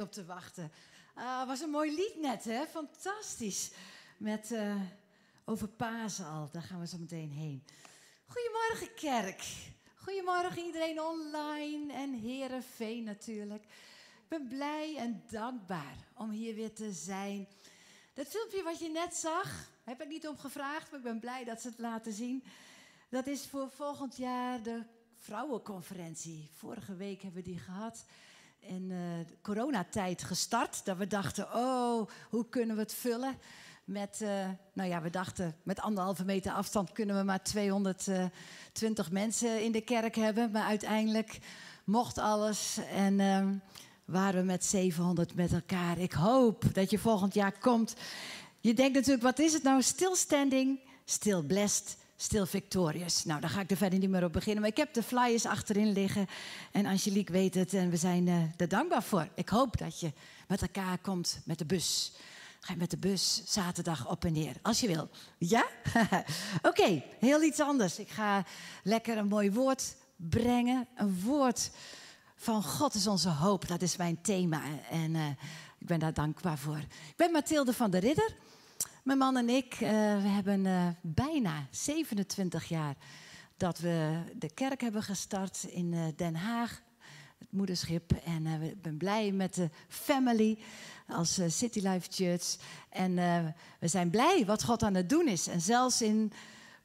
op te wachten. Ah, was een mooi lied net, hè? Fantastisch. Met uh, over Pasen al. Daar gaan we zo meteen heen. Goedemorgen, kerk. Goedemorgen iedereen online en Herenveen natuurlijk. Ik ben blij en dankbaar om hier weer te zijn. Dat filmpje wat je net zag, heb ik niet om gevraagd, maar ik ben blij dat ze het laten zien. Dat is voor volgend jaar de vrouwenconferentie. Vorige week hebben we die gehad in uh, coronatijd gestart. Dat we dachten, oh, hoe kunnen we het vullen? Met, uh, nou ja, we dachten met anderhalve meter afstand kunnen we maar 220 mensen in de kerk hebben. Maar uiteindelijk mocht alles en uh, waren we met 700 met elkaar. Ik hoop dat je volgend jaar komt. Je denkt natuurlijk, wat is het nou? Stilstanding, still blessed Still Victorious. Nou, daar ga ik er verder niet meer op beginnen. Maar ik heb de flyers achterin liggen. En Angelique weet het en we zijn uh, er dankbaar voor. Ik hoop dat je met elkaar komt met de bus. Ga je met de bus zaterdag op en neer, als je wil. Ja? Oké, heel iets anders. Ik ga lekker een mooi woord brengen. Een woord van God is onze hoop. Dat is mijn thema. En uh, ik ben daar dankbaar voor. Ik ben Mathilde van der Ridder. Mijn man en ik, uh, we hebben uh, bijna 27 jaar dat we de kerk hebben gestart in uh, Den Haag, het moederschip. En ik ben blij met de family als City Life Church. En we zijn blij wat God aan het doen is. En zelfs in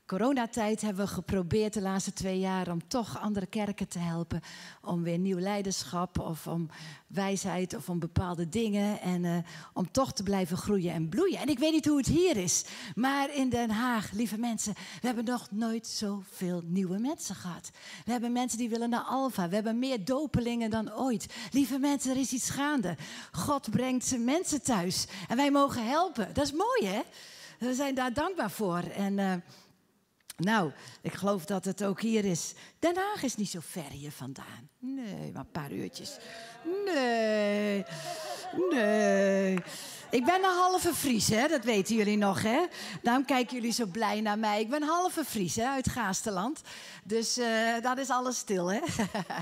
coronatijd hebben we geprobeerd de laatste twee jaar om toch andere kerken te helpen. Om weer nieuw leiderschap of om wijsheid of om bepaalde dingen. En uh, om toch te blijven groeien en bloeien. En ik weet niet hoe het hier is, maar in Den Haag, lieve mensen, we hebben nog nooit zoveel nieuwe mensen gehad. We hebben mensen die willen naar Alfa. We hebben meer dopelingen dan ooit. Lieve mensen, er is iets gaande. God brengt zijn mensen thuis en wij mogen helpen. Dat is mooi, hè? We zijn daar dankbaar voor. En. Uh, nou, ik geloof dat het ook hier is. Den Haag is niet zo ver hier vandaan. Nee, maar een paar uurtjes. Nee, nee. Ik ben een halve Fries, hè? dat weten jullie nog. Hè? Daarom kijken jullie zo blij naar mij. Ik ben halve Fries uit Gaasterland. Dus uh, dat is alles stil, hè?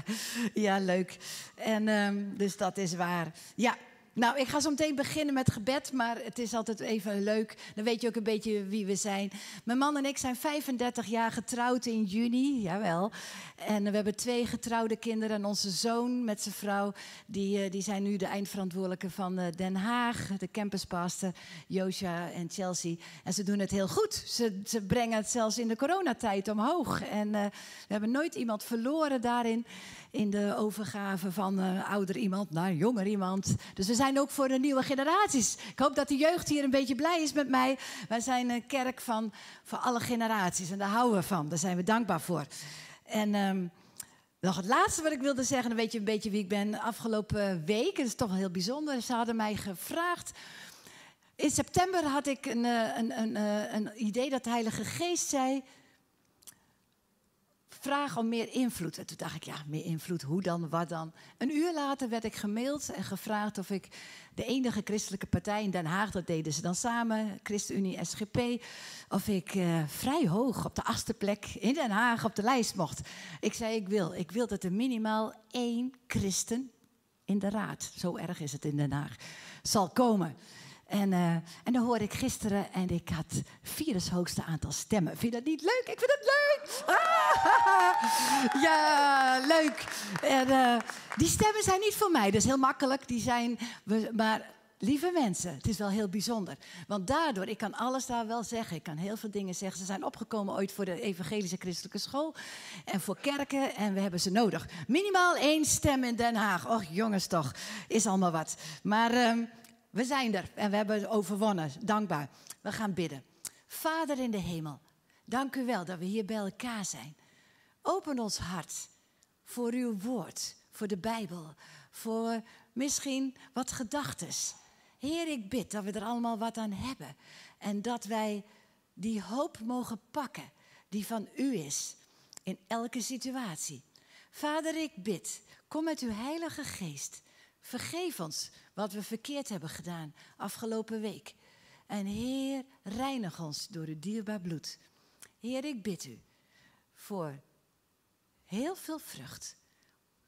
ja, leuk. En um, dus dat is waar. Ja, nou, ik ga zo meteen beginnen met gebed, maar het is altijd even leuk. Dan weet je ook een beetje wie we zijn. Mijn man en ik zijn 35 jaar getrouwd in juni, jawel. En we hebben twee getrouwde kinderen. En onze zoon met zijn vrouw, die, eh, die zijn nu de eindverantwoordelijke van eh, Den Haag. De campuspastor, Josja en Chelsea. En ze doen het heel goed. Ze, ze brengen het zelfs in de coronatijd omhoog. En uh, we hebben nooit iemand verloren daarin in de overgave van uh, ouder iemand naar jonger iemand. Dus we zijn ook voor de nieuwe generaties. Ik hoop dat de jeugd hier een beetje blij is met mij. Wij zijn een kerk van voor alle generaties en daar houden we van. Daar zijn we dankbaar voor. En um, nog het laatste wat ik wilde zeggen, dan weet je een beetje wie ik ben. Afgelopen week, het is toch wel heel bijzonder, ze hadden mij gevraagd. In september had ik een, eh, een, een, eh, een idee dat de Heilige Geest zei vraag om meer invloed. En toen dacht ik, ja, meer invloed, hoe dan, wat dan? Een uur later werd ik gemaild en gevraagd of ik de enige christelijke partij in Den Haag, dat deden ze dan samen, ChristenUnie, SGP, of ik uh, vrij hoog op de achtste plek in Den Haag op de lijst mocht. Ik zei, ik wil. Ik wil dat er minimaal één christen in de raad, zo erg is het in Den Haag, zal komen. En, uh, en dan hoorde ik gisteren en ik had virus hoogste aantal stemmen. Vind je dat niet leuk? Ik vind het leuk! Ah, ja, leuk. En, uh, die stemmen zijn niet voor mij, dat is heel makkelijk. Die zijn, maar lieve mensen, het is wel heel bijzonder. Want daardoor, ik kan alles daar wel zeggen. Ik kan heel veel dingen zeggen. Ze zijn opgekomen ooit voor de Evangelische Christelijke School. En voor kerken. En we hebben ze nodig. Minimaal één stem in Den Haag. Och, jongens toch. Is allemaal wat. Maar uh, we zijn er en we hebben overwonnen. Dankbaar. We gaan bidden. Vader in de hemel, dank u wel dat we hier bij elkaar zijn. Open ons hart voor uw woord, voor de Bijbel, voor misschien wat gedachtes. Heer, ik bid dat we er allemaal wat aan hebben en dat wij die hoop mogen pakken die van u is in elke situatie. Vader, ik bid, kom met uw Heilige Geest. Vergeef ons wat we verkeerd hebben gedaan afgelopen week. En Heer, reinig ons door uw dierbaar bloed. Heer, ik bid u voor heel veel vrucht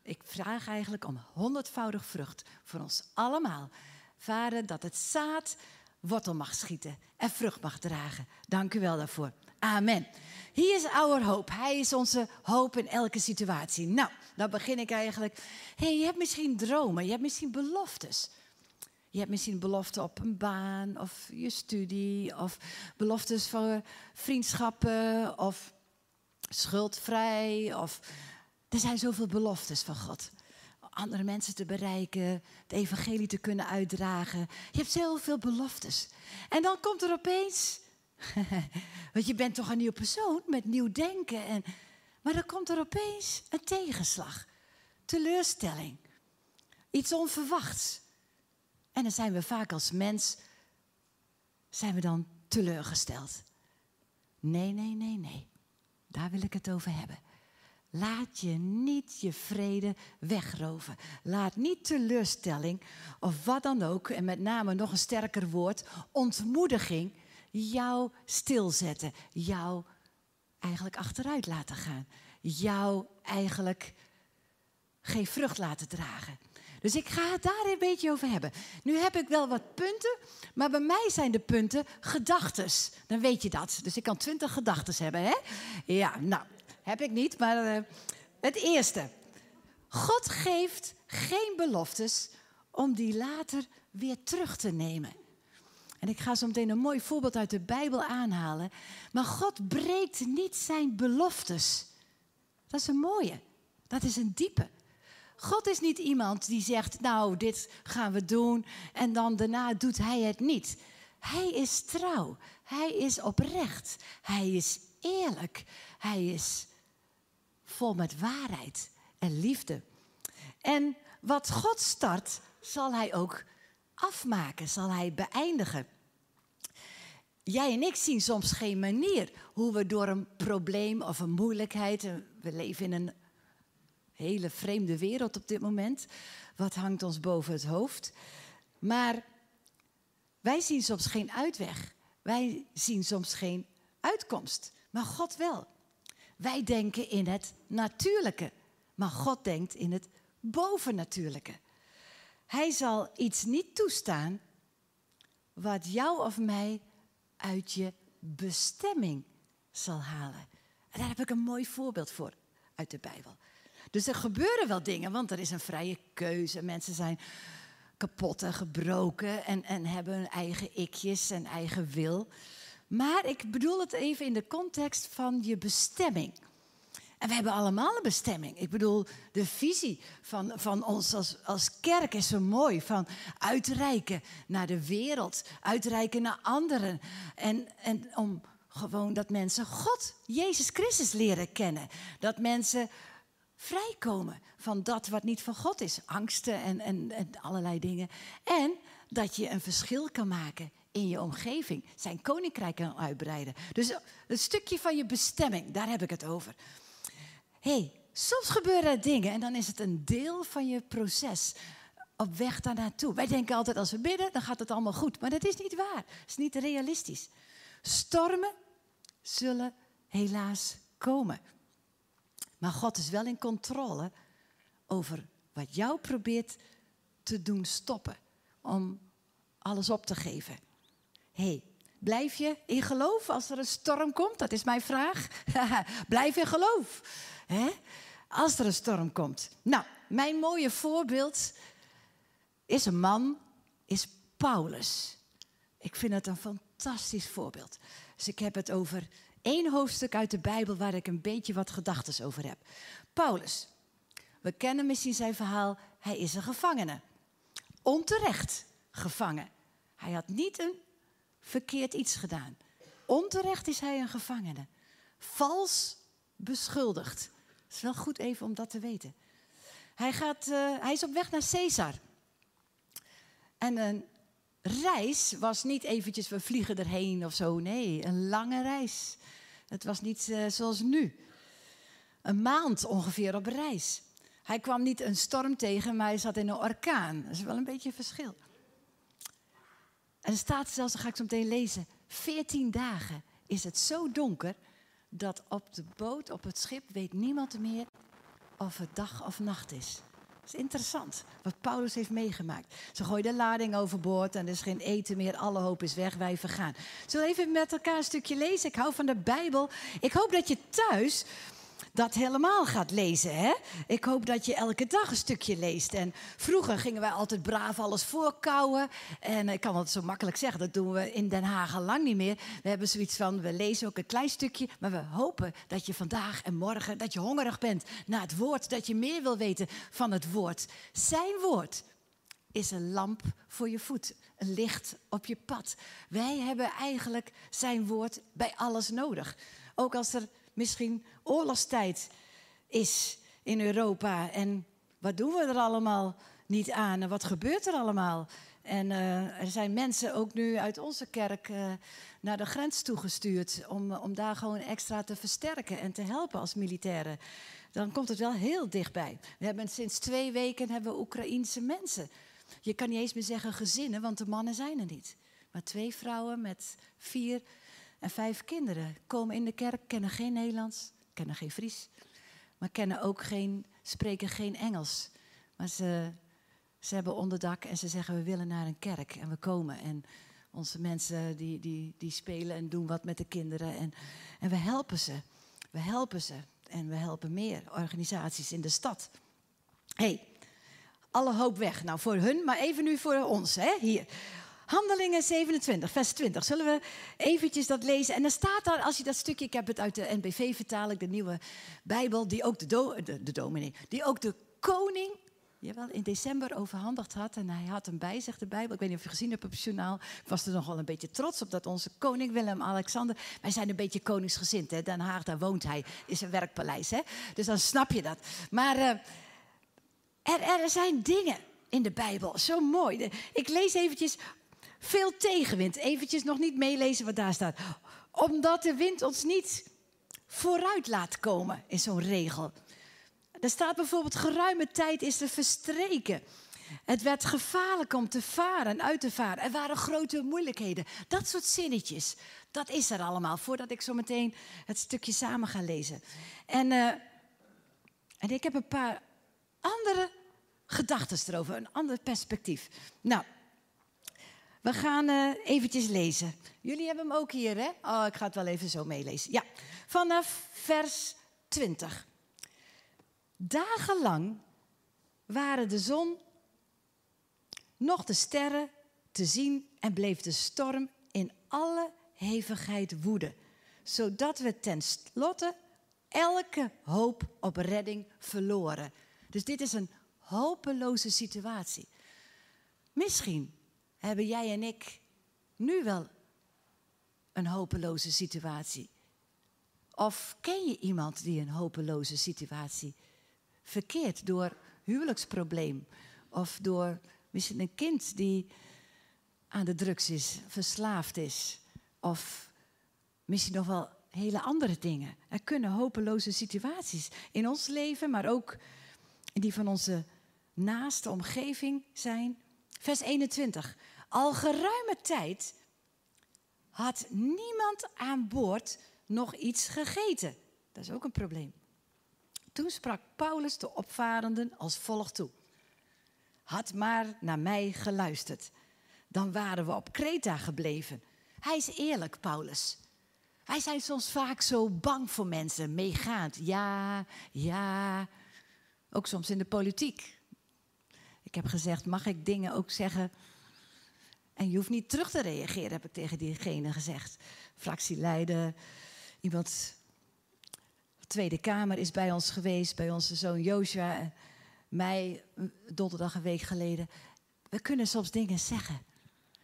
ik vraag eigenlijk om honderdvoudig vrucht voor ons allemaal. Vader, dat het zaad wortel mag schieten en vrucht mag dragen. Dank u wel daarvoor. Amen. Hier is our hoop. Hij is onze hoop in elke situatie. Nou, dan begin ik eigenlijk. hey, je hebt misschien dromen, je hebt misschien beloftes. Je hebt misschien belofte op een baan of je studie of beloftes voor vriendschappen of schuldvrij of er zijn zoveel beloftes van God. Andere mensen te bereiken, het evangelie te kunnen uitdragen. Je hebt zoveel beloftes. En dan komt er opeens, want je bent toch een nieuw persoon met nieuw denken. En, maar dan komt er opeens een tegenslag, teleurstelling, iets onverwachts. En dan zijn we vaak als mens, zijn we dan teleurgesteld. Nee, nee, nee, nee. Daar wil ik het over hebben. Laat je niet je vrede wegroven. Laat niet teleurstelling of wat dan ook, en met name nog een sterker woord, ontmoediging, jou stilzetten. Jou eigenlijk achteruit laten gaan. Jou eigenlijk geen vrucht laten dragen. Dus ik ga het daar een beetje over hebben. Nu heb ik wel wat punten, maar bij mij zijn de punten gedachtes. Dan weet je dat. Dus ik kan twintig gedachtes hebben, hè? Ja, nou, heb ik niet, maar uh, het eerste. God geeft geen beloftes om die later weer terug te nemen. En ik ga zo meteen een mooi voorbeeld uit de Bijbel aanhalen. Maar God breekt niet zijn beloftes. Dat is een mooie. Dat is een diepe. God is niet iemand die zegt, nou, dit gaan we doen en dan daarna doet hij het niet. Hij is trouw. Hij is oprecht. Hij is eerlijk. Hij is vol met waarheid en liefde. En wat God start, zal hij ook afmaken, zal hij beëindigen. Jij en ik zien soms geen manier hoe we door een probleem of een moeilijkheid, we leven in een hele vreemde wereld op dit moment, wat hangt ons boven het hoofd. Maar wij zien soms geen uitweg. Wij zien soms geen uitkomst. Maar God wel. Wij denken in het natuurlijke, maar God denkt in het bovennatuurlijke. Hij zal iets niet toestaan wat jou of mij uit je bestemming zal halen. En daar heb ik een mooi voorbeeld voor uit de Bijbel. Dus er gebeuren wel dingen, want er is een vrije keuze. Mensen zijn kapot en gebroken en, en hebben hun eigen ikjes en eigen wil. Maar ik bedoel het even in de context van je bestemming. En we hebben allemaal een bestemming. Ik bedoel, de visie van, van ons als, als kerk is zo mooi. Van uitreiken naar de wereld, uitreiken naar anderen. En, en om gewoon dat mensen God, Jezus Christus, leren kennen. Dat mensen vrijkomen van dat wat niet van God is. Angsten en, en, allerlei dingen. En dat je een verschil kan maken in je omgeving. Zijn koninkrijk kan uitbreiden. Dus een stukje van je bestemming, daar heb ik het over. hey, soms gebeuren er dingen en dan is het een deel van je proces op weg daar naartoe. Wij denken altijd als we bidden, dan gaat het allemaal goed. Maar dat is niet waar. Dat is niet realistisch. Stormen zullen helaas komen. Maar God is wel in controle over wat jou probeert te doen stoppen. Om alles op te geven. hey, blijf je in geloof als er een storm komt? Dat is mijn vraag. blijf in geloof. Hè? Als er een storm komt. Nou, mijn mooie voorbeeld is een man, is Paulus. Ik vind het een fantastisch voorbeeld. Dus ik heb het over één hoofdstuk uit de Bijbel waar ik een beetje wat gedachten over heb. Paulus. We kennen misschien zijn verhaal. Hij is een gevangene. Onterecht gevangen. Hij had niet een verkeerd iets gedaan. Onterecht is hij een gevangene. Vals beschuldigd. Het is wel goed even om dat te weten. Hij, gaat, uh, hij is op weg naar Caesar. En een reis was niet eventjes, we vliegen erheen of zo. Nee, een lange reis. Het was niet uh, zoals nu. Een maand ongeveer op reis. Hij kwam niet een storm tegen, maar hij zat in een orkaan. Dat is wel een beetje een verschil. En er staat zelfs, dat ga ik zo meteen lezen, 14 dagen is het zo donker dat op de boot, op het schip, weet niemand meer of het dag of nacht is. Is interessant, wat Paulus heeft meegemaakt. Ze gooien de lading overboord en er is geen eten meer. Alle hoop is weg, wij vergaan. Zullen we even met elkaar een stukje lezen? Ik hou van de Bijbel. Ik hoop dat je thuis dat helemaal gaat lezen. Hè? Ik hoop dat je elke dag een stukje leest. En vroeger gingen wij altijd braaf alles voorkouwen. En ik kan het zo makkelijk zeggen, dat doen we in Den Haag al lang niet meer. We hebben zoiets van, we lezen ook een klein stukje. Maar we hopen dat je vandaag en morgen, dat je hongerig bent naar het woord. Dat je meer wil weten van het woord. Zijn woord is een lamp voor je voet, een licht op je pad. Wij hebben eigenlijk zijn woord bij alles nodig. Ook als er misschien oorlogstijd is in Europa. En wat doen we er allemaal niet aan? En wat gebeurt er allemaal? En uh, er zijn mensen ook nu uit onze kerk uh, naar de grens toegestuurd om, om daar gewoon extra te versterken en te helpen als militairen. Dan komt het wel heel dichtbij. We hebben sinds twee weken hebben we Oekraïense mensen. Je kan niet eens meer zeggen gezinnen, want de mannen zijn er niet. Maar twee vrouwen met vier en vijf kinderen komen in de kerk, kennen geen Nederlands, kennen geen Fries, maar kennen ook geen, spreken geen Engels. Maar ze, ze hebben onderdak en ze zeggen we willen naar een kerk en we komen. En onze mensen die, die, die spelen en doen wat met de kinderen. En, en we helpen ze. We helpen ze. En we helpen meer organisaties in de stad. hey, alle hoop weg. Nou, voor hun, maar even nu voor ons, hè, hier. Handelingen 27, vers 20. Zullen we eventjes dat lezen? En dan staat daar, als je dat stukje, ik heb het uit de NBV vertaal de nieuwe Bijbel, die ook de, do, de, dominee, die ook de koning jawel, in december overhandigd had. En hij had hem bij zich, de Bijbel. Ik weet niet of je gezien hebt op het journaal. Ik was er nog wel een beetje trots op dat onze koning Willem-Alexander... Wij zijn een beetje koningsgezind, hè. Den Haag, daar woont hij. Is een werkpaleis, hè. Dus dan snap je dat. Maar uh, er, er zijn dingen in de Bijbel, zo mooi. Ik lees eventjes veel tegenwind. Eventjes nog niet meelezen wat daar staat. Omdat de wind ons niet vooruit laat komen, is zo'n regel. Er staat bijvoorbeeld geruime tijd is er verstreken. Het werd gevaarlijk om te varen en uit te varen. Er waren grote moeilijkheden. Dat soort zinnetjes, dat is er allemaal. Voordat ik zo meteen het stukje samen ga lezen. En, uh, en ik heb een paar andere gedachten erover, een ander perspectief. Nou, we gaan uh, eventjes lezen. Jullie hebben hem ook hier, hè? Oh, ik ga het wel even zo meelezen. Ja, vanaf vers 20. Dagenlang waren de zon, nog de sterren te zien en bleef de storm in alle hevigheid woeden, zodat we tenslotte elke hoop op redding verloren. Dus dit is een hopeloze situatie. Misschien hebben jij en ik nu wel een hopeloze situatie? Of ken je iemand die een hopeloze situatie verkeert door huwelijksprobleem of door misschien een kind die aan de drugs is, verslaafd is of misschien nog wel hele andere dingen. Er kunnen hopeloze situaties in ons leven, maar ook in die van onze naaste omgeving zijn. Vers 21. Al geruime tijd had niemand aan boord nog iets gegeten. Dat is ook een probleem. Toen sprak Paulus de opvarenden als volgt toe. Had maar naar mij geluisterd. Dan waren we op Kreta gebleven. Hij is eerlijk, Paulus. Wij zijn soms vaak zo bang voor mensen, meegaand. Ja, ja. Ook soms in de politiek. Ik heb gezegd, mag ik dingen ook zeggen? En je hoeft niet terug te reageren, heb ik tegen diegene gezegd. Fractieleider, iemand, Tweede Kamer is bij ons geweest, bij onze zoon Joshua, mij, donderdag een week geleden. We kunnen soms dingen zeggen.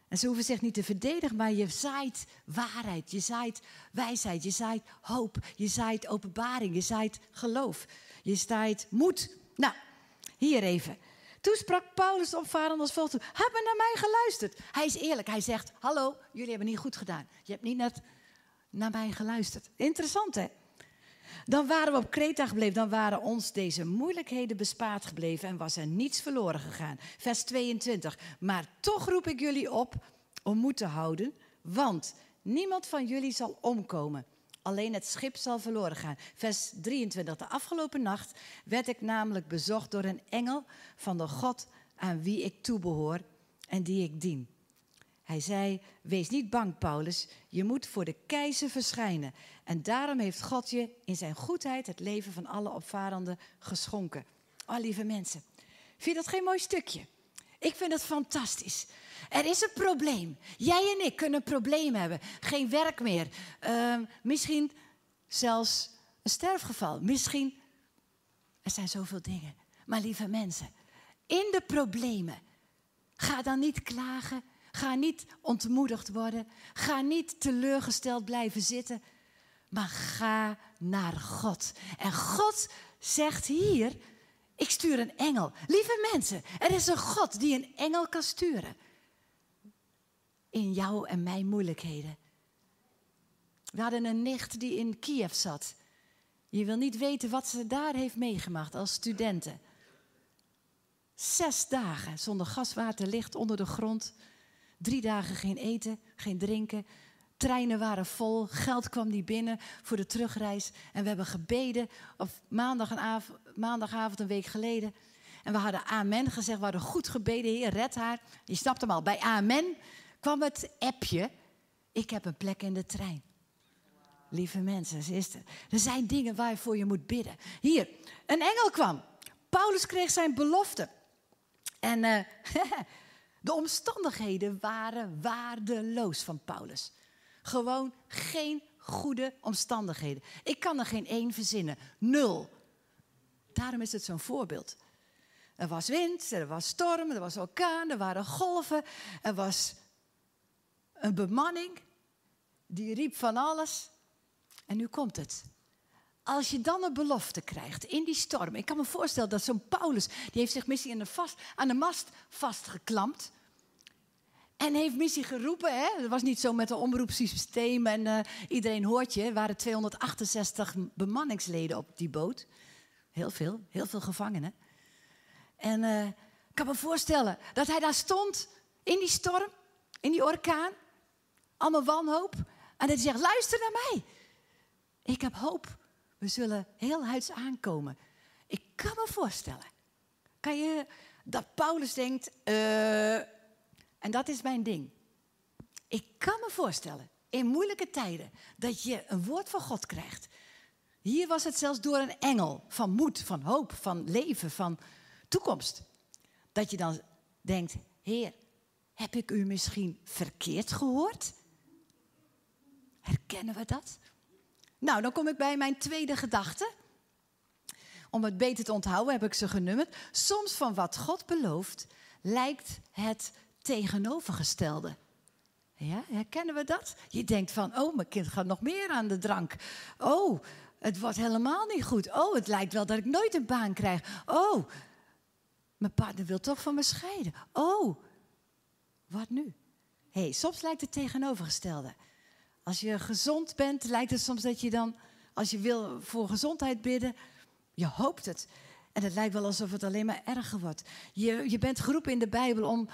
En ze hoeven zich niet te verdedigen, maar je zaait waarheid, je zaait wijsheid, je zaait hoop, je zaait openbaring, je zaait geloof, je zaait moed. Nou, hier even. Toen sprak Paulus de opvarend als volgt. Hebben naar mij geluisterd. Hij is eerlijk. Hij zegt, hallo, jullie hebben niet goed gedaan. Je hebt niet net naar mij geluisterd. Interessant hè? Dan waren we op Kreta gebleven. Dan waren ons deze moeilijkheden bespaard gebleven en was er niets verloren gegaan. Vers 22. Maar toch roep ik jullie op om moed te houden, want niemand van jullie zal omkomen. Alleen het schip zal verloren gaan. Vers 23. De afgelopen nacht werd ik namelijk bezocht door een engel van de God aan wie ik toebehoor en die ik dien. Hij zei: Wees niet bang, Paulus, je moet voor de keizer verschijnen. En daarom heeft God je in zijn goedheid het leven van alle opvarenden geschonken. Oh, lieve mensen, vind je dat geen mooi stukje? Ik vind het fantastisch. Er is een probleem. Jij en ik kunnen een probleem hebben. Geen werk meer. Uh, misschien zelfs een sterfgeval. Misschien. Er zijn zoveel dingen. Maar lieve mensen, in de problemen. Ga dan niet klagen. Ga niet ontmoedigd worden. Ga niet teleurgesteld blijven zitten. Maar ga naar God. En God zegt hier: Ik stuur een engel. Lieve mensen, er is een God die een engel kan sturen. In jou en mijn moeilijkheden. We hadden een nicht die in Kiev zat. Je wil niet weten wat ze daar heeft meegemaakt als studenten. Zes dagen zonder gaswater, licht onder de grond. Drie dagen geen eten, geen drinken. Treinen waren vol, geld kwam niet binnen voor de terugreis. En we hebben gebeden op maandagavond, maandagavond een week geleden. En we hadden amen gezegd, we hadden goed gebeden, Heer, red haar. Je snapt hem al, bij amen kwam het appje, ik heb een plek in de trein. Lieve mensen, er zijn dingen waarvoor je moet bidden. Hier, een engel kwam. Paulus kreeg zijn belofte. En uh, de omstandigheden waren waardeloos van Paulus. Gewoon geen goede omstandigheden. Ik kan er geen één verzinnen. Nul. Daarom is het zo'n voorbeeld. Er was wind, er was storm, er was orkaan, er waren golven, er was een bemanning die riep van alles. En nu komt het. Als je dan een belofte krijgt in die storm. Ik kan me voorstellen dat zo'n Paulus, die heeft zich misschien aan de, vast, aan de mast vastgeklampt. En heeft missie geroepen. Hè? Het was niet zo met een omroepsysteem en uh, iedereen hoort je. Er waren 268 bemanningsleden op die boot. Heel veel, heel veel gevangenen. En uh, ik kan me voorstellen dat hij daar stond in die storm, in die orkaan. Allemaal wanhoop. En dat hij zegt, luister naar mij. Ik heb hoop. We zullen heel huids aankomen. Ik kan me voorstellen. Kan je dat Paulus denkt, uh, en dat is mijn ding. Ik kan me voorstellen, in moeilijke tijden, dat je een woord van God krijgt. Hier was het zelfs door een engel van moed, van hoop, van leven, van toekomst. Dat je dan denkt, Heer, heb ik u misschien verkeerd gehoord? Herkennen we dat? Nou, dan kom ik bij mijn tweede gedachte. Om het beter te onthouden heb ik ze genummerd. Soms van wat God belooft, lijkt het tegenovergestelde. Ja, herkennen we dat? Je denkt van, oh, mijn kind gaat nog meer aan de drank. Oh, het wordt helemaal niet goed. Oh, het lijkt wel dat ik nooit een baan krijg. Oh, mijn partner wil toch van me scheiden. Oh, wat nu? Hey, soms lijkt het tegenovergestelde. Als je gezond bent, lijkt het soms dat je dan, als je wil voor gezondheid bidden, je hoopt het. En het lijkt wel alsof het alleen maar erger wordt. Je, je bent geroepen in de Bijbel om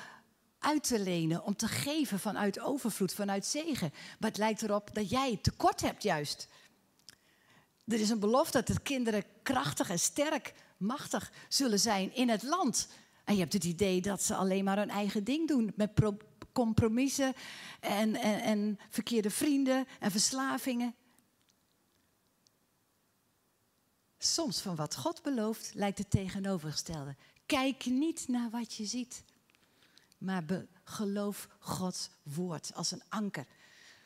uit te lenen, om te geven vanuit overvloed, vanuit zegen. Maar het lijkt erop dat jij tekort hebt juist. Er is een belofte dat de kinderen krachtig en sterk, machtig zullen zijn in het land. En je hebt het idee dat ze alleen maar hun eigen ding doen met compromissen en, en, en verkeerde vrienden en verslavingen. Soms van wat God belooft lijkt het tegenovergestelde. Kijk niet naar wat je ziet maar geloof Gods woord als een anker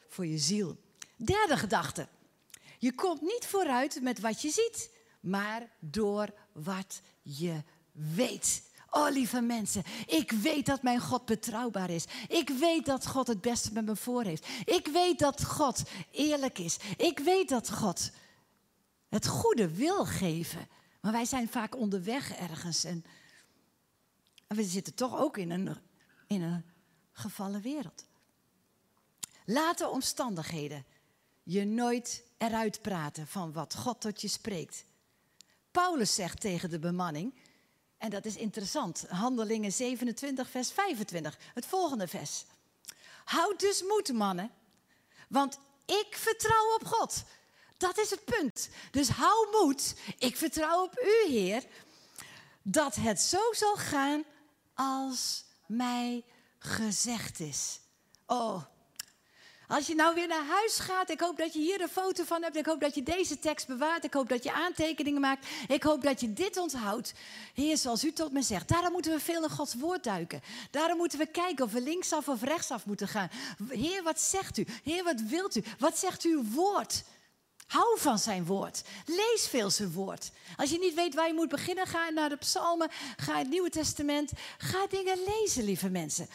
voor je ziel. Derde gedachte. Je komt niet vooruit met wat je ziet, maar door wat je weet. Oh, lieve mensen, ik weet dat mijn God betrouwbaar is. Ik weet dat God het beste met me voor heeft. Ik weet dat God eerlijk is. Ik weet dat God het goede wil geven. Maar wij zijn vaak onderweg ergens en, we zitten toch ook in een in een gevallen wereld. Laat de omstandigheden je nooit eruit praten van wat God tot je spreekt. Paulus zegt tegen de bemanning, en dat is interessant, Handelingen 27, vers 25, het volgende vers. Houd dus moed, mannen, want ik vertrouw op God. Dat is het punt. Dus hou moed. Ik vertrouw op u, Heer, dat het zo zal gaan als mij gezegd is. Oh, als je nou weer naar huis gaat, ik hoop dat je hier een foto van hebt. Ik hoop dat je deze tekst bewaart. Ik hoop dat je aantekeningen maakt. Ik hoop dat je dit onthoudt. Heer, zoals u tot me zegt. Daarom moeten we veel in Gods woord duiken. Daarom moeten we kijken of we linksaf of rechtsaf moeten gaan. Heer, wat zegt u? Heer, wat wilt u? Wat zegt uw woord? Hou van zijn woord. Lees veel zijn woord. Als je niet weet waar je moet beginnen, ga naar de psalmen, ga het Nieuwe Testament. Ga dingen lezen, lieve mensen.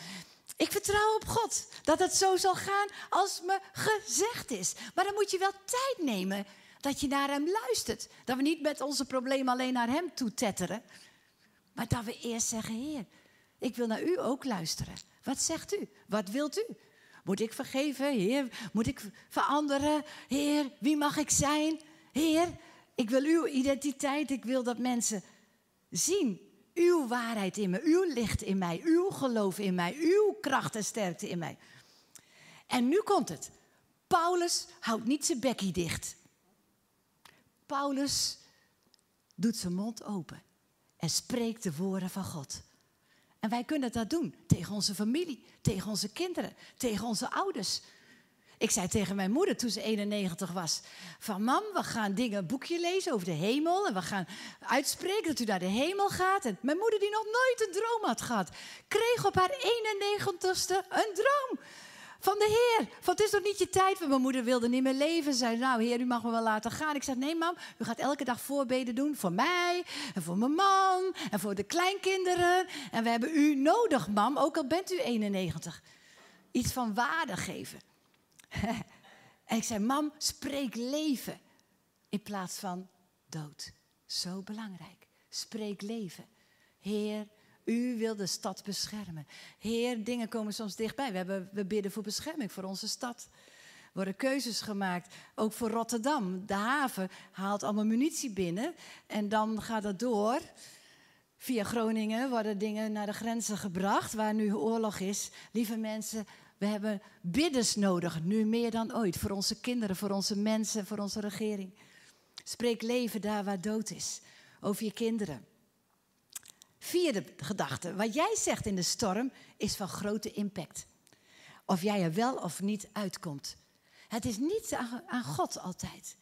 Ik vertrouw op God dat het zo zal gaan als me gezegd is. Maar dan moet je wel tijd nemen dat je naar Hem luistert. Dat we niet met onze problemen alleen naar Hem toe tetteren. Maar dat we eerst zeggen, Heer, ik wil naar U ook luisteren. Wat zegt U? Wat wilt U? Moet ik vergeven? Heer, moet ik veranderen? Heer, wie mag ik zijn? Heer, ik wil uw identiteit. Ik wil dat mensen zien uw waarheid in me, uw licht in mij, uw geloof in mij, uw kracht en sterkte in mij. En nu komt het. Paulus houdt niet zijn bekkie dicht. Paulus doet zijn mond open en spreekt de woorden van God. En wij kunnen dat doen tegen onze familie, tegen onze kinderen, tegen onze ouders. Ik zei tegen mijn moeder toen ze 91 was: Van mam, we gaan dingen, een boekje lezen over de hemel. En we gaan uitspreken dat u naar de hemel gaat. En mijn moeder, die nog nooit een droom had gehad, kreeg op haar 91ste een droom van de Heer. Van het is nog niet je tijd. Want mijn moeder wilde niet meer leven. Ze zei, nou Heer, u mag me wel laten gaan. Ik zei, nee mam, u gaat elke dag voorbeden doen voor mij. En voor mijn man. En voor de kleinkinderen. En we hebben u nodig, mam. Ook al bent u 91. Iets van waarde geven. en ik zei, mam, spreek leven. In plaats van dood. Zo belangrijk. Spreek leven. Heer, u wil de stad beschermen. Heer, dingen komen soms dichtbij. We, hebben, we bidden voor bescherming voor onze stad. Er worden keuzes gemaakt, ook voor Rotterdam. De haven haalt allemaal munitie binnen en dan gaat dat door. Via Groningen worden dingen naar de grenzen gebracht, waar nu oorlog is. Lieve mensen, we hebben bidders nodig, nu meer dan ooit. Voor onze kinderen, voor onze mensen, voor onze regering. Spreek leven daar waar dood is. Over je kinderen. Vierde gedachte. Wat jij zegt in de storm is van grote impact. Of jij er wel of niet uitkomt. Het is niet aan God altijd.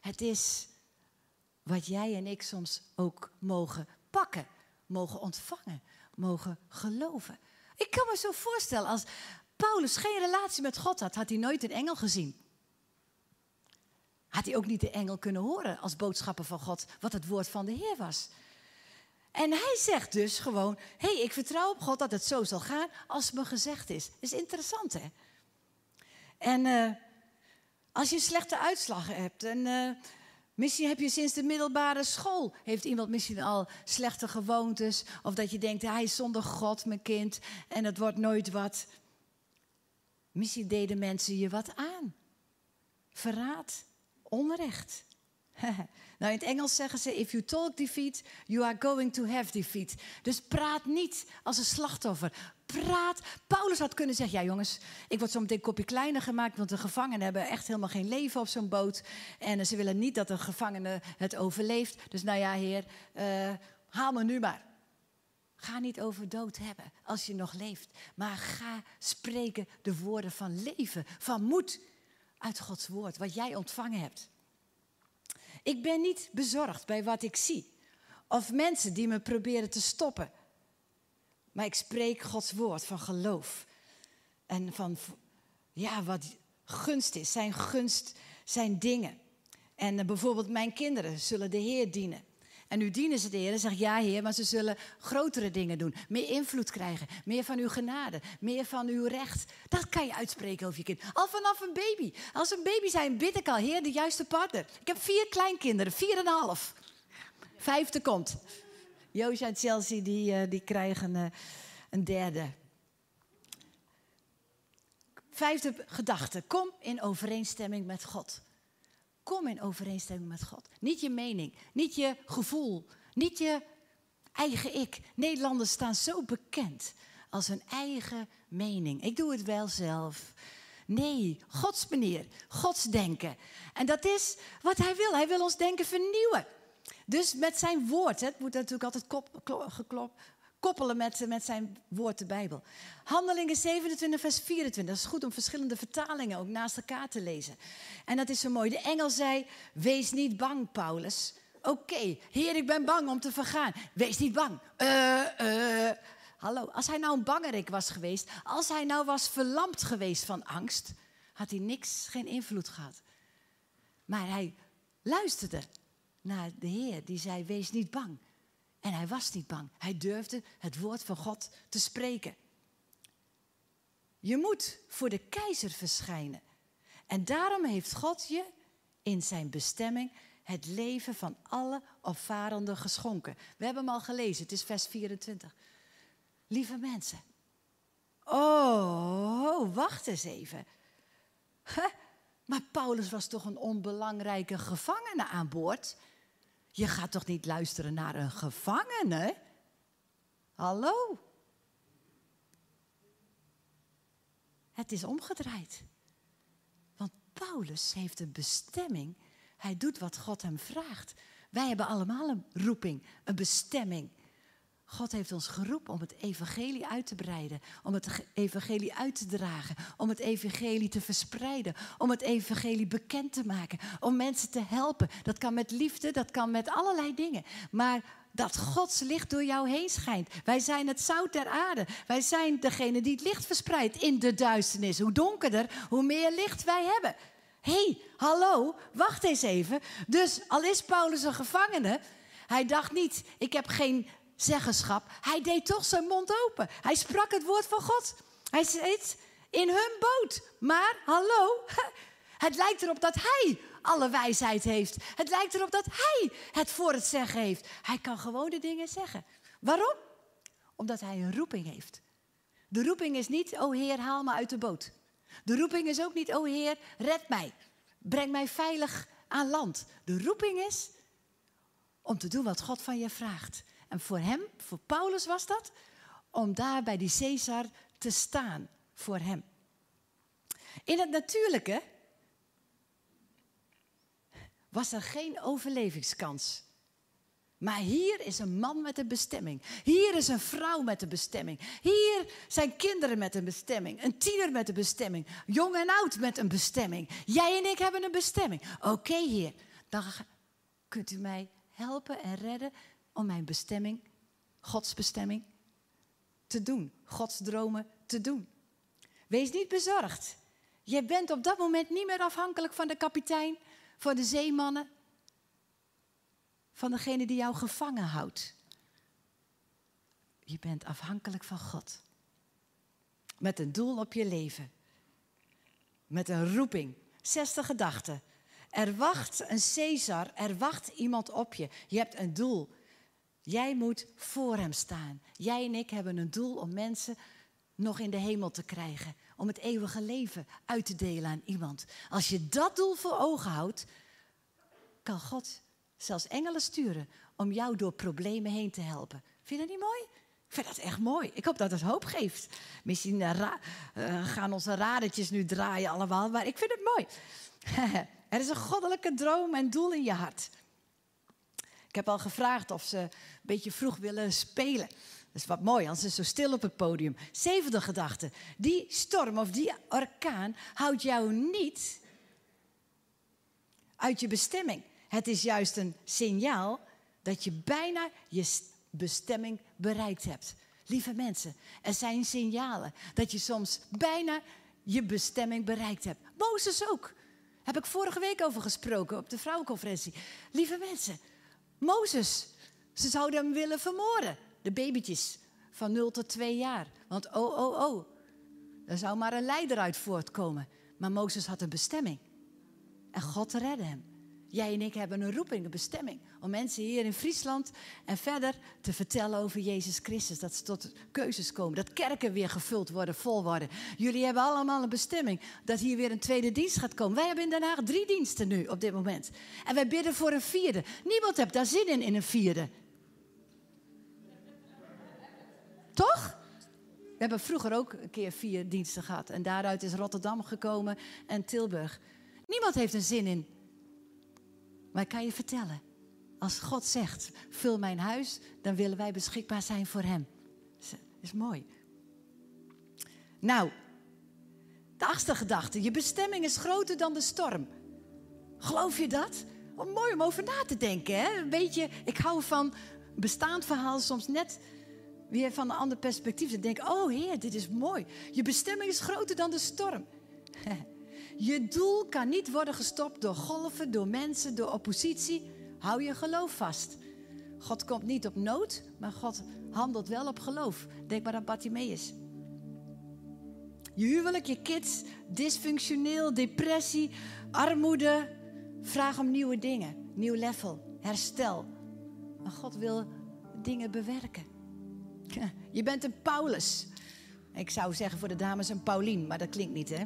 Het is wat jij en ik soms ook mogen pakken, mogen ontvangen, mogen geloven. Ik kan me zo voorstellen, als Paulus geen relatie met God had, had hij nooit een engel gezien. Had hij ook niet de engel kunnen horen als boodschapper van God, wat het woord van de Heer was. En hij zegt dus gewoon: hé, hey, ik vertrouw op God dat het zo zal gaan als me gezegd is. is interessant, hè? En uh, als je slechte uitslag hebt en uh, misschien heb je sinds de middelbare school, heeft iemand misschien al slechte gewoontes, of dat je denkt, hij is zonder God, mijn kind, en het wordt nooit wat. Misschien deden mensen je wat aan. Verraad, onrecht. nou, in het Engels zeggen ze: If you talk defeat, you are going to have defeat. Dus praat niet als een slachtoffer. Praat. Paulus had kunnen zeggen: Ja, jongens, ik word zo meteen een kopje kleiner gemaakt. Want de gevangenen hebben echt helemaal geen leven op zo'n boot. En ze willen niet dat de gevangene het overleeft. Dus nou ja, heer, uh, haal me nu maar. Ga niet over dood hebben als je nog leeft. Maar ga spreken de woorden van leven, van moed uit Gods woord, wat jij ontvangen hebt. Ik ben niet bezorgd bij wat ik zie. Of mensen die me proberen te stoppen. Maar ik spreek Gods woord van geloof. En van ja, wat gunst is. Zijn gunst zijn dingen. En eh, bijvoorbeeld mijn kinderen zullen de Heer dienen. En nu dienen ze de Heer en zeggen, ja Heer, maar ze zullen grotere dingen doen. Meer invloed krijgen, meer van uw genade, meer van uw recht. Dat kan je uitspreken over je kind. Al vanaf een baby. Als een baby zijn, bid ik al, Heer, de juiste partner. Ik heb vier kleinkinderen, vier en een half. Vijfde komt. Joosja en Chelsea, die, uh, die krijgen uh, een derde. Vijfde gedachte, kom in overeenstemming met God. Kom in overeenstemming met God. Niet je mening, niet je gevoel, niet je eigen ik. Nederlanders staan zo bekend als hun eigen mening. Ik doe het wel zelf. Nee, Gods manier, Gods denken. En dat is wat Hij wil. Hij wil ons denken vernieuwen. Dus met zijn woord, het moet natuurlijk altijd kop, klop, koppelen met, met zijn woord, de Bijbel. Handelingen 27, vers 24. Dat is goed om verschillende vertalingen ook naast elkaar te lezen. En dat is zo mooi. De engel zei, wees niet bang, Paulus. Oké, heer, ik ben bang om te vergaan. Wees niet bang. Uh, uh. Hallo, als hij nou een bangerik was geweest, als hij nou was verlamd geweest van angst, had hij niks, geen invloed gehad. Maar hij luisterde naar de Heer, die zei: Wees niet bang. En hij was niet bang. Hij durfde het woord van God te spreken. Je moet voor de keizer verschijnen. En daarom heeft God je in zijn bestemming het leven van alle opvarenden geschonken. We hebben hem al gelezen, het is vers 24. Lieve mensen. Oh, wacht eens even. Maar Paulus was toch een onbelangrijke gevangene aan boord? Je gaat toch niet luisteren naar een gevangene? Hallo? Het is omgedraaid. Want Paulus heeft een bestemming. Hij doet wat God hem vraagt. Wij hebben allemaal een roeping, een bestemming. God heeft ons geroepen om het evangelie uit te breiden, om het evangelie uit te dragen, om het evangelie te verspreiden, om het evangelie bekend te maken, om mensen te helpen. Dat kan met liefde, dat kan met allerlei dingen. Maar dat Gods licht door jou heen schijnt. Wij zijn het zout der aarde. Wij zijn degene die het licht verspreidt in de duisternis. Hoe donkerder, hoe meer licht wij hebben. Hé, hey, hallo, wacht eens even. Dus al is Paulus een gevangene, hij dacht niet, ik heb geen zeggenschap. Hij deed toch zijn mond open. Hij sprak het woord van God. Hij zit in hun boot. Maar, hallo, het lijkt erop dat hij alle wijsheid heeft. Het lijkt erop dat hij het voor het zeggen heeft. Hij kan gewoon de dingen zeggen. Waarom? Omdat hij een roeping heeft. De roeping is niet, oh Heer, haal me uit de boot. De roeping is ook niet, oh Heer, red mij. Breng mij veilig aan land. De roeping is om te doen wat God van je vraagt. En voor hem, voor Paulus was dat, om daar bij die Caesar te staan voor hem. In het natuurlijke was er geen overlevingskans. Maar hier is een man met een bestemming. Hier is een vrouw met een bestemming. Hier zijn kinderen met een bestemming. Een tiener met een bestemming. Jong en oud met een bestemming. Jij en ik hebben een bestemming. Oké, Heer, dan kunt u mij helpen en redden om mijn bestemming, Gods bestemming, te doen. Gods dromen te doen. Wees niet bezorgd. Je bent op dat moment niet meer afhankelijk van de kapitein, van de zeemannen, van degene die jou gevangen houdt. Je bent afhankelijk van God. Met een doel op je leven. Met een roeping. Zesde gedachte. Er wacht een Caesar, er wacht iemand op je. Je hebt een doel. Jij moet voor hem staan. Jij en ik hebben een doel om mensen nog in de hemel te krijgen. Om het eeuwige leven uit te delen aan iemand. Als je dat doel voor ogen houdt, kan God zelfs engelen sturen om jou door problemen heen te helpen. Vind je dat niet mooi? Ik vind dat echt mooi. Ik hoop dat het hoop geeft. Misschien uh, uh, gaan onze radertjes nu draaien allemaal, maar ik vind het mooi. er is een goddelijke droom en doel in je hart. Ik heb al gevraagd of ze een beetje vroeg willen spelen. Dat is wat mooi, anders is zo stil op het podium. Zevende gedachte. Die storm of die orkaan houdt jou niet uit je bestemming. Het is juist een signaal dat je bijna je bestemming bereikt hebt. Lieve mensen, er zijn signalen dat je soms bijna je bestemming bereikt hebt. Mozes ook. Heb ik vorige week over gesproken op de vrouwenconferentie. Lieve mensen, Mozes. Ze zouden hem willen vermoorden. De babytjes van 0 tot 2 jaar. Want oh, oh, oh. Er zou maar een leider uit voortkomen. Maar Mozes had een bestemming. En God redde hem. Jij en ik hebben een roeping, een bestemming. Om mensen hier in Friesland en verder te vertellen over Jezus Christus. Dat ze tot keuzes komen. Dat kerken weer gevuld worden, vol worden. Jullie hebben allemaal een bestemming. Dat hier weer een tweede dienst gaat komen. Wij hebben in Den Haag drie diensten nu op dit moment. En wij bidden voor een vierde. Niemand heeft daar zin in, in een vierde. Toch? We hebben vroeger ook een keer vier diensten gehad. En daaruit is Rotterdam gekomen en Tilburg. Niemand heeft een zin in. Maar ik kan je vertellen. Als God zegt, vul mijn huis, dan willen wij beschikbaar zijn voor hem. Dat is mooi. Nou, de achtste gedachte. Je bestemming is groter dan de storm. Geloof je dat? Wat mooi om over na te denken. Hè? Een beetje, ik hou van bestaand verhaal soms net weer van een ander perspectief. Dan denk oh heer, dit is mooi. Je bestemming is groter dan de storm. Je doel kan niet worden gestopt door golven, door mensen, door oppositie. Hou je geloof vast. God komt niet op nood, maar God handelt wel op geloof. Denk maar aan Bartimaeus. Je huwelijk, je kids, dysfunctioneel, depressie, armoede. Vraag om nieuwe dingen, nieuw level, herstel. Maar God wil dingen bewerken. Je bent een Paulus. Ik zou zeggen voor de dames een Paulien, maar dat klinkt niet, hè?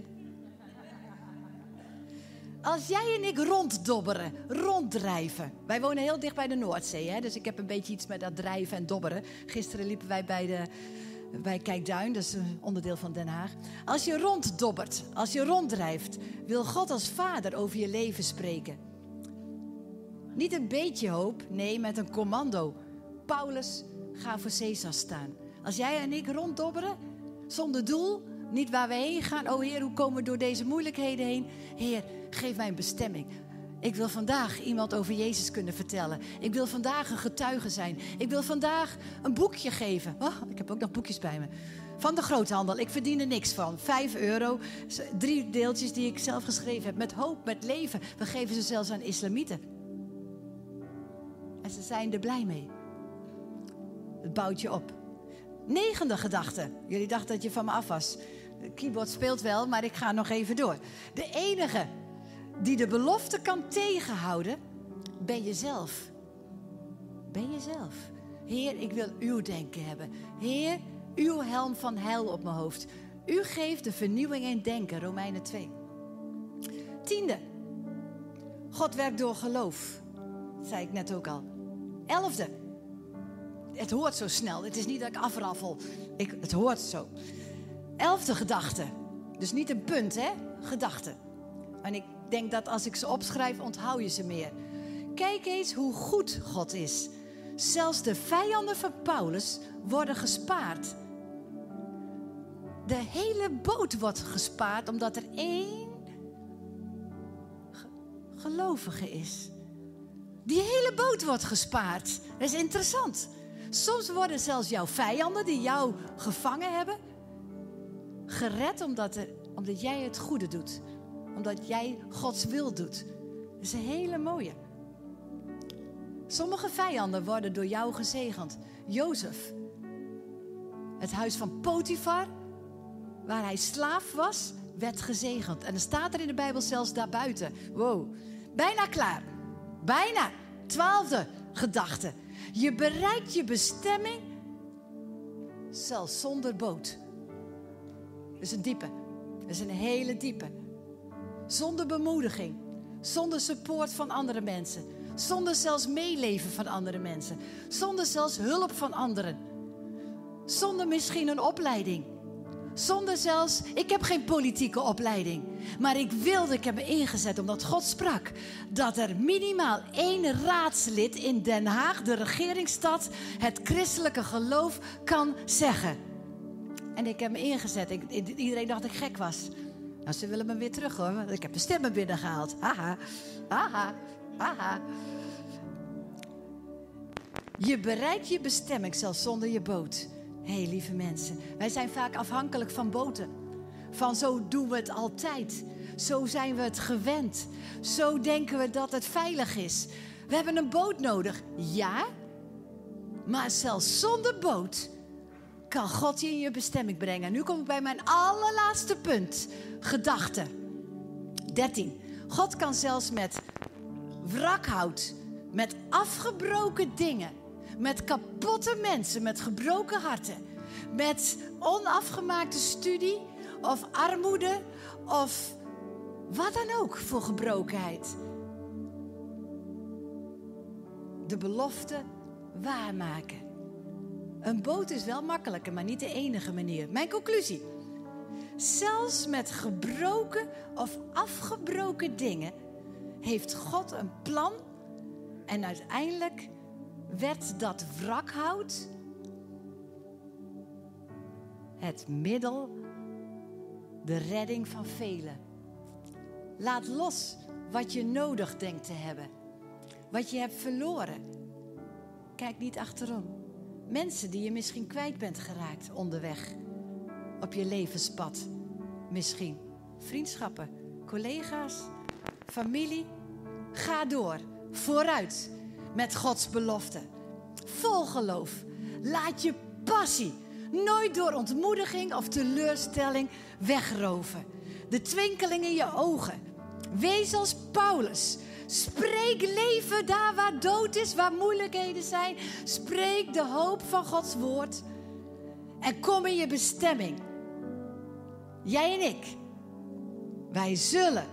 Als jij en ik ronddobberen, ronddrijven. Wij wonen heel dicht bij de Noordzee, hè? dus ik heb een beetje iets met dat drijven en dobberen. Gisteren liepen wij bij, de, bij Kijkduin, dat is een onderdeel van Den Haag. Als je ronddobbert, als je ronddrijft, wil God als vader over je leven spreken. Niet een beetje hoop, nee, met een commando. Paulus, ga voor Caesar staan. Als jij en ik ronddobberen, zonder doel, niet waar we heen gaan. Oh Heer, hoe komen we door deze moeilijkheden heen? Heer, geef mij een bestemming. Ik wil vandaag iemand over Jezus kunnen vertellen. Ik wil vandaag een getuige zijn. Ik wil vandaag een boekje geven. Oh, ik heb ook nog boekjes bij me. Van de groothandel. Ik verdien er niks van. Vijf euro. Drie deeltjes die ik zelf geschreven heb. Met hoop, met leven. We geven ze zelfs aan islamieten. En ze zijn er blij mee. Het bouwt je op. Negende gedachte. Jullie dachten dat je van me af was. De keyboard speelt wel, maar ik ga nog even door. De enige die de belofte kan tegenhouden, ben jezelf. Ben jezelf. Heer, ik wil uw denken hebben. Heer, uw helm van heil op mijn hoofd. U geeft de vernieuwing in denken, Romeinen 2. Tiende. God werkt door geloof. Zei ik net ook al. Elfde. Het hoort zo snel. Het is niet dat ik afraffel. Ik, het hoort zo. Elfde gedachte. Dus niet een punt, hè? Gedachte. En ik denk dat als ik ze opschrijf, onthoud je ze meer. Kijk eens hoe goed God is. Zelfs de vijanden van Paulus worden gespaard. De hele boot wordt gespaard omdat er één gelovige is. Die hele boot wordt gespaard. Dat is interessant. Soms worden zelfs jouw vijanden die jou gevangen hebben, gered omdat, er, omdat jij het goede doet. Omdat jij Gods wil doet. Dat is een hele mooie. Sommige vijanden worden door jou gezegend. Jozef, het huis van Potifar, waar hij slaaf was, werd gezegend. En er staat er in de Bijbel zelfs daarbuiten. Wow, bijna klaar. Bijna. Twaalfde gedachte. Je bereikt je bestemming zelfs zonder boot. Dat is een diepe. Dat is een hele diepe. Zonder bemoediging. Zonder support van andere mensen. Zonder zelfs meeleven van andere mensen. Zonder zelfs hulp van anderen. Zonder misschien een opleiding. Zonder zelfs, ik heb geen politieke opleiding. Maar ik wilde, ik heb me ingezet omdat God sprak. Dat er minimaal één raadslid in Den Haag, de regeringsstad, het christelijke geloof kan zeggen. En ik heb me ingezet. Ik, iedereen dacht dat ik gek was. Nou, ze willen me weer terug hoor. Want ik heb de stemmen binnengehaald. Haha, haha, haha. Je bereikt je bestemming zelfs zonder je boot. Hé, hey, lieve mensen, wij zijn vaak afhankelijk van boten. Van zo doen we het altijd. Zo zijn we het gewend. Zo denken we dat het veilig is. We hebben een boot nodig, ja. Maar zelfs zonder boot kan God je in je bestemming brengen. Nu kom ik bij mijn allerlaatste punt. Gedachte. 13. God kan zelfs met wrakhout, met afgebroken dingen met kapotte mensen, met gebroken harten, met onafgemaakte studie of armoede of wat dan ook voor gebrokenheid. De belofte waarmaken. Een boot is wel makkelijker, maar niet de enige manier. Mijn conclusie. Zelfs met gebroken of afgebroken dingen heeft God een plan. En uiteindelijk werd dat wrakhout het middel, de redding van velen. Laat los wat je nodig denkt te hebben. Wat je hebt verloren. Kijk niet achterom. Mensen die je misschien kwijt bent geraakt onderweg. Op je levenspad. Misschien. Vriendschappen, collega's, familie. Ga door. Vooruit. Met Gods belofte. Vol geloof. Laat je passie nooit door ontmoediging of teleurstelling wegroven. De twinkeling in je ogen. Wees als Paulus. Spreek leven daar waar dood is, waar moeilijkheden zijn. Spreek de hoop van Gods woord. En kom in je bestemming. Jij en ik. Wij zullen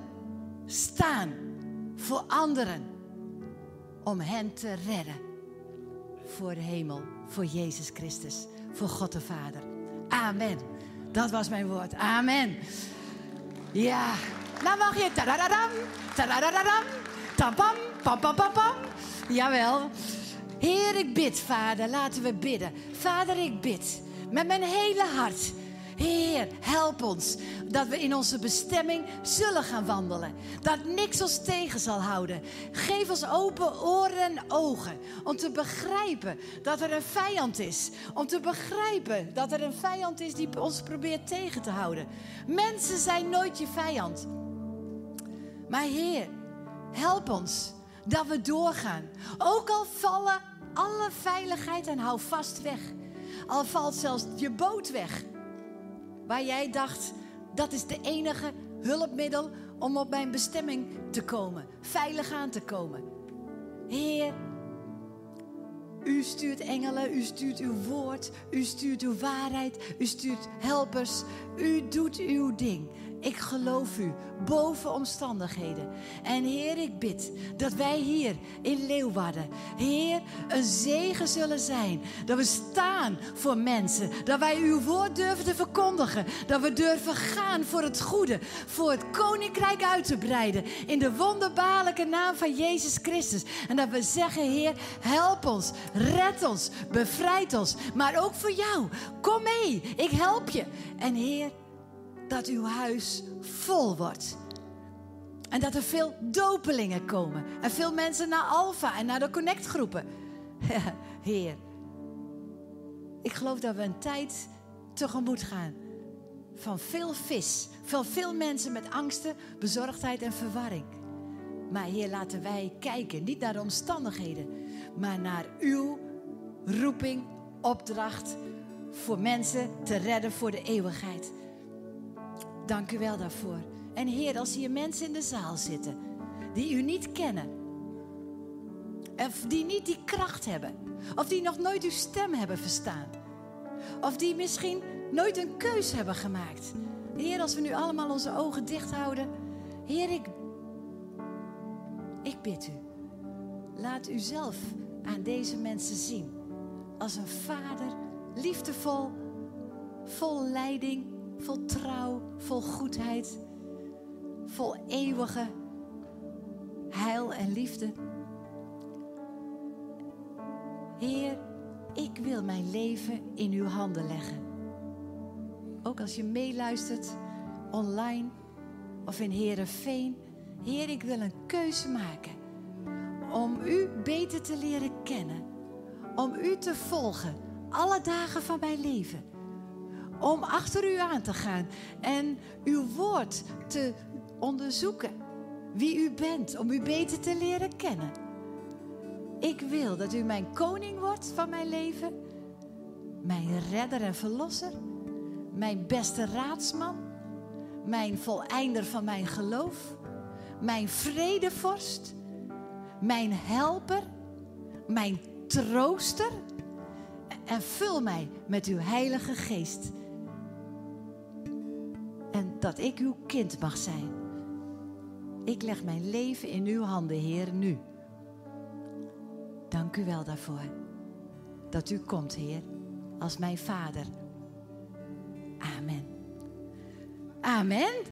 staan voor anderen. Om hen te redden. Voor de hemel, voor Jezus Christus, voor God de Vader. Amen. Dat was mijn woord. Amen. Ja. Nou mag je. Tadadadam, tadadadam, tampam, pam, pam, pam, pam. Jawel. Heer, ik bid, Vader. Laten we bidden. Vader, ik bid. Met mijn hele hart. Heer, help ons dat we in onze bestemming zullen gaan wandelen. Dat niks ons tegen zal houden. Geef ons open oren en ogen om te begrijpen dat er een vijand is. Om te begrijpen dat er een vijand is die ons probeert tegen te houden. Mensen zijn nooit je vijand. Maar Heer, help ons dat we doorgaan. Ook al vallen alle veiligheid en hou vast weg. Al valt zelfs je boot weg. Waar jij dacht, dat is de enige hulpmiddel om op mijn bestemming te komen. Veilig aan te komen. Heer, u stuurt engelen, u stuurt uw woord, u stuurt uw waarheid, u stuurt helpers. U doet uw ding. Ik geloof u boven omstandigheden. En Heer, ik bid dat wij hier in Leeuwarden, Heer, een zegen zullen zijn. Dat we staan voor mensen. Dat wij uw woord durven te verkondigen. Dat we durven gaan voor het goede. Voor het koninkrijk uit te breiden. In de wonderbaarlijke naam van Jezus Christus. En dat we zeggen, Heer, help ons. Red ons. Bevrijd ons. Maar ook voor jou. Kom mee. Ik help je. En Heer, dat uw huis vol wordt. En dat er veel dopelingen komen. En veel mensen naar Alpha en naar de connectgroepen. Heer, ik geloof dat we een tijd tegemoet gaan van veel vis. Van veel mensen met angsten, bezorgdheid en verwarring. Maar Heer, laten wij kijken, niet naar de omstandigheden, maar naar uw roeping, opdracht voor mensen te redden voor de eeuwigheid. Dank u wel daarvoor. En Heer, als hier mensen in de zaal zitten die u niet kennen, of die niet die kracht hebben, of die nog nooit uw stem hebben verstaan, of die misschien nooit een keus hebben gemaakt. Heer, als we nu allemaal onze ogen dicht houden, Heer, ik, ik bid u, laat u zelf aan deze mensen zien als een vader, liefdevol, vol leiding, vol trouw, vol goedheid, vol eeuwige heil en liefde. Heer, ik wil mijn leven in uw handen leggen. Ook als je meeluistert online of in Herenveen. Heer, ik wil een keuze maken om u beter te leren kennen. Om u te volgen alle dagen van mijn leven om achter u aan te gaan en uw woord te onderzoeken. Wie u bent, om u beter te leren kennen. Ik wil dat u mijn koning wordt van mijn leven, mijn redder en verlosser, mijn beste raadsman, mijn voleinder van mijn geloof, mijn vredevorst, mijn helper, mijn trooster. En vul mij met uw heilige geest dat ik uw kind mag zijn. Ik leg mijn leven in uw handen, Heer, nu. Dank u wel daarvoor. Dat u komt, Heer. als mijn Vader. Amen. Amen.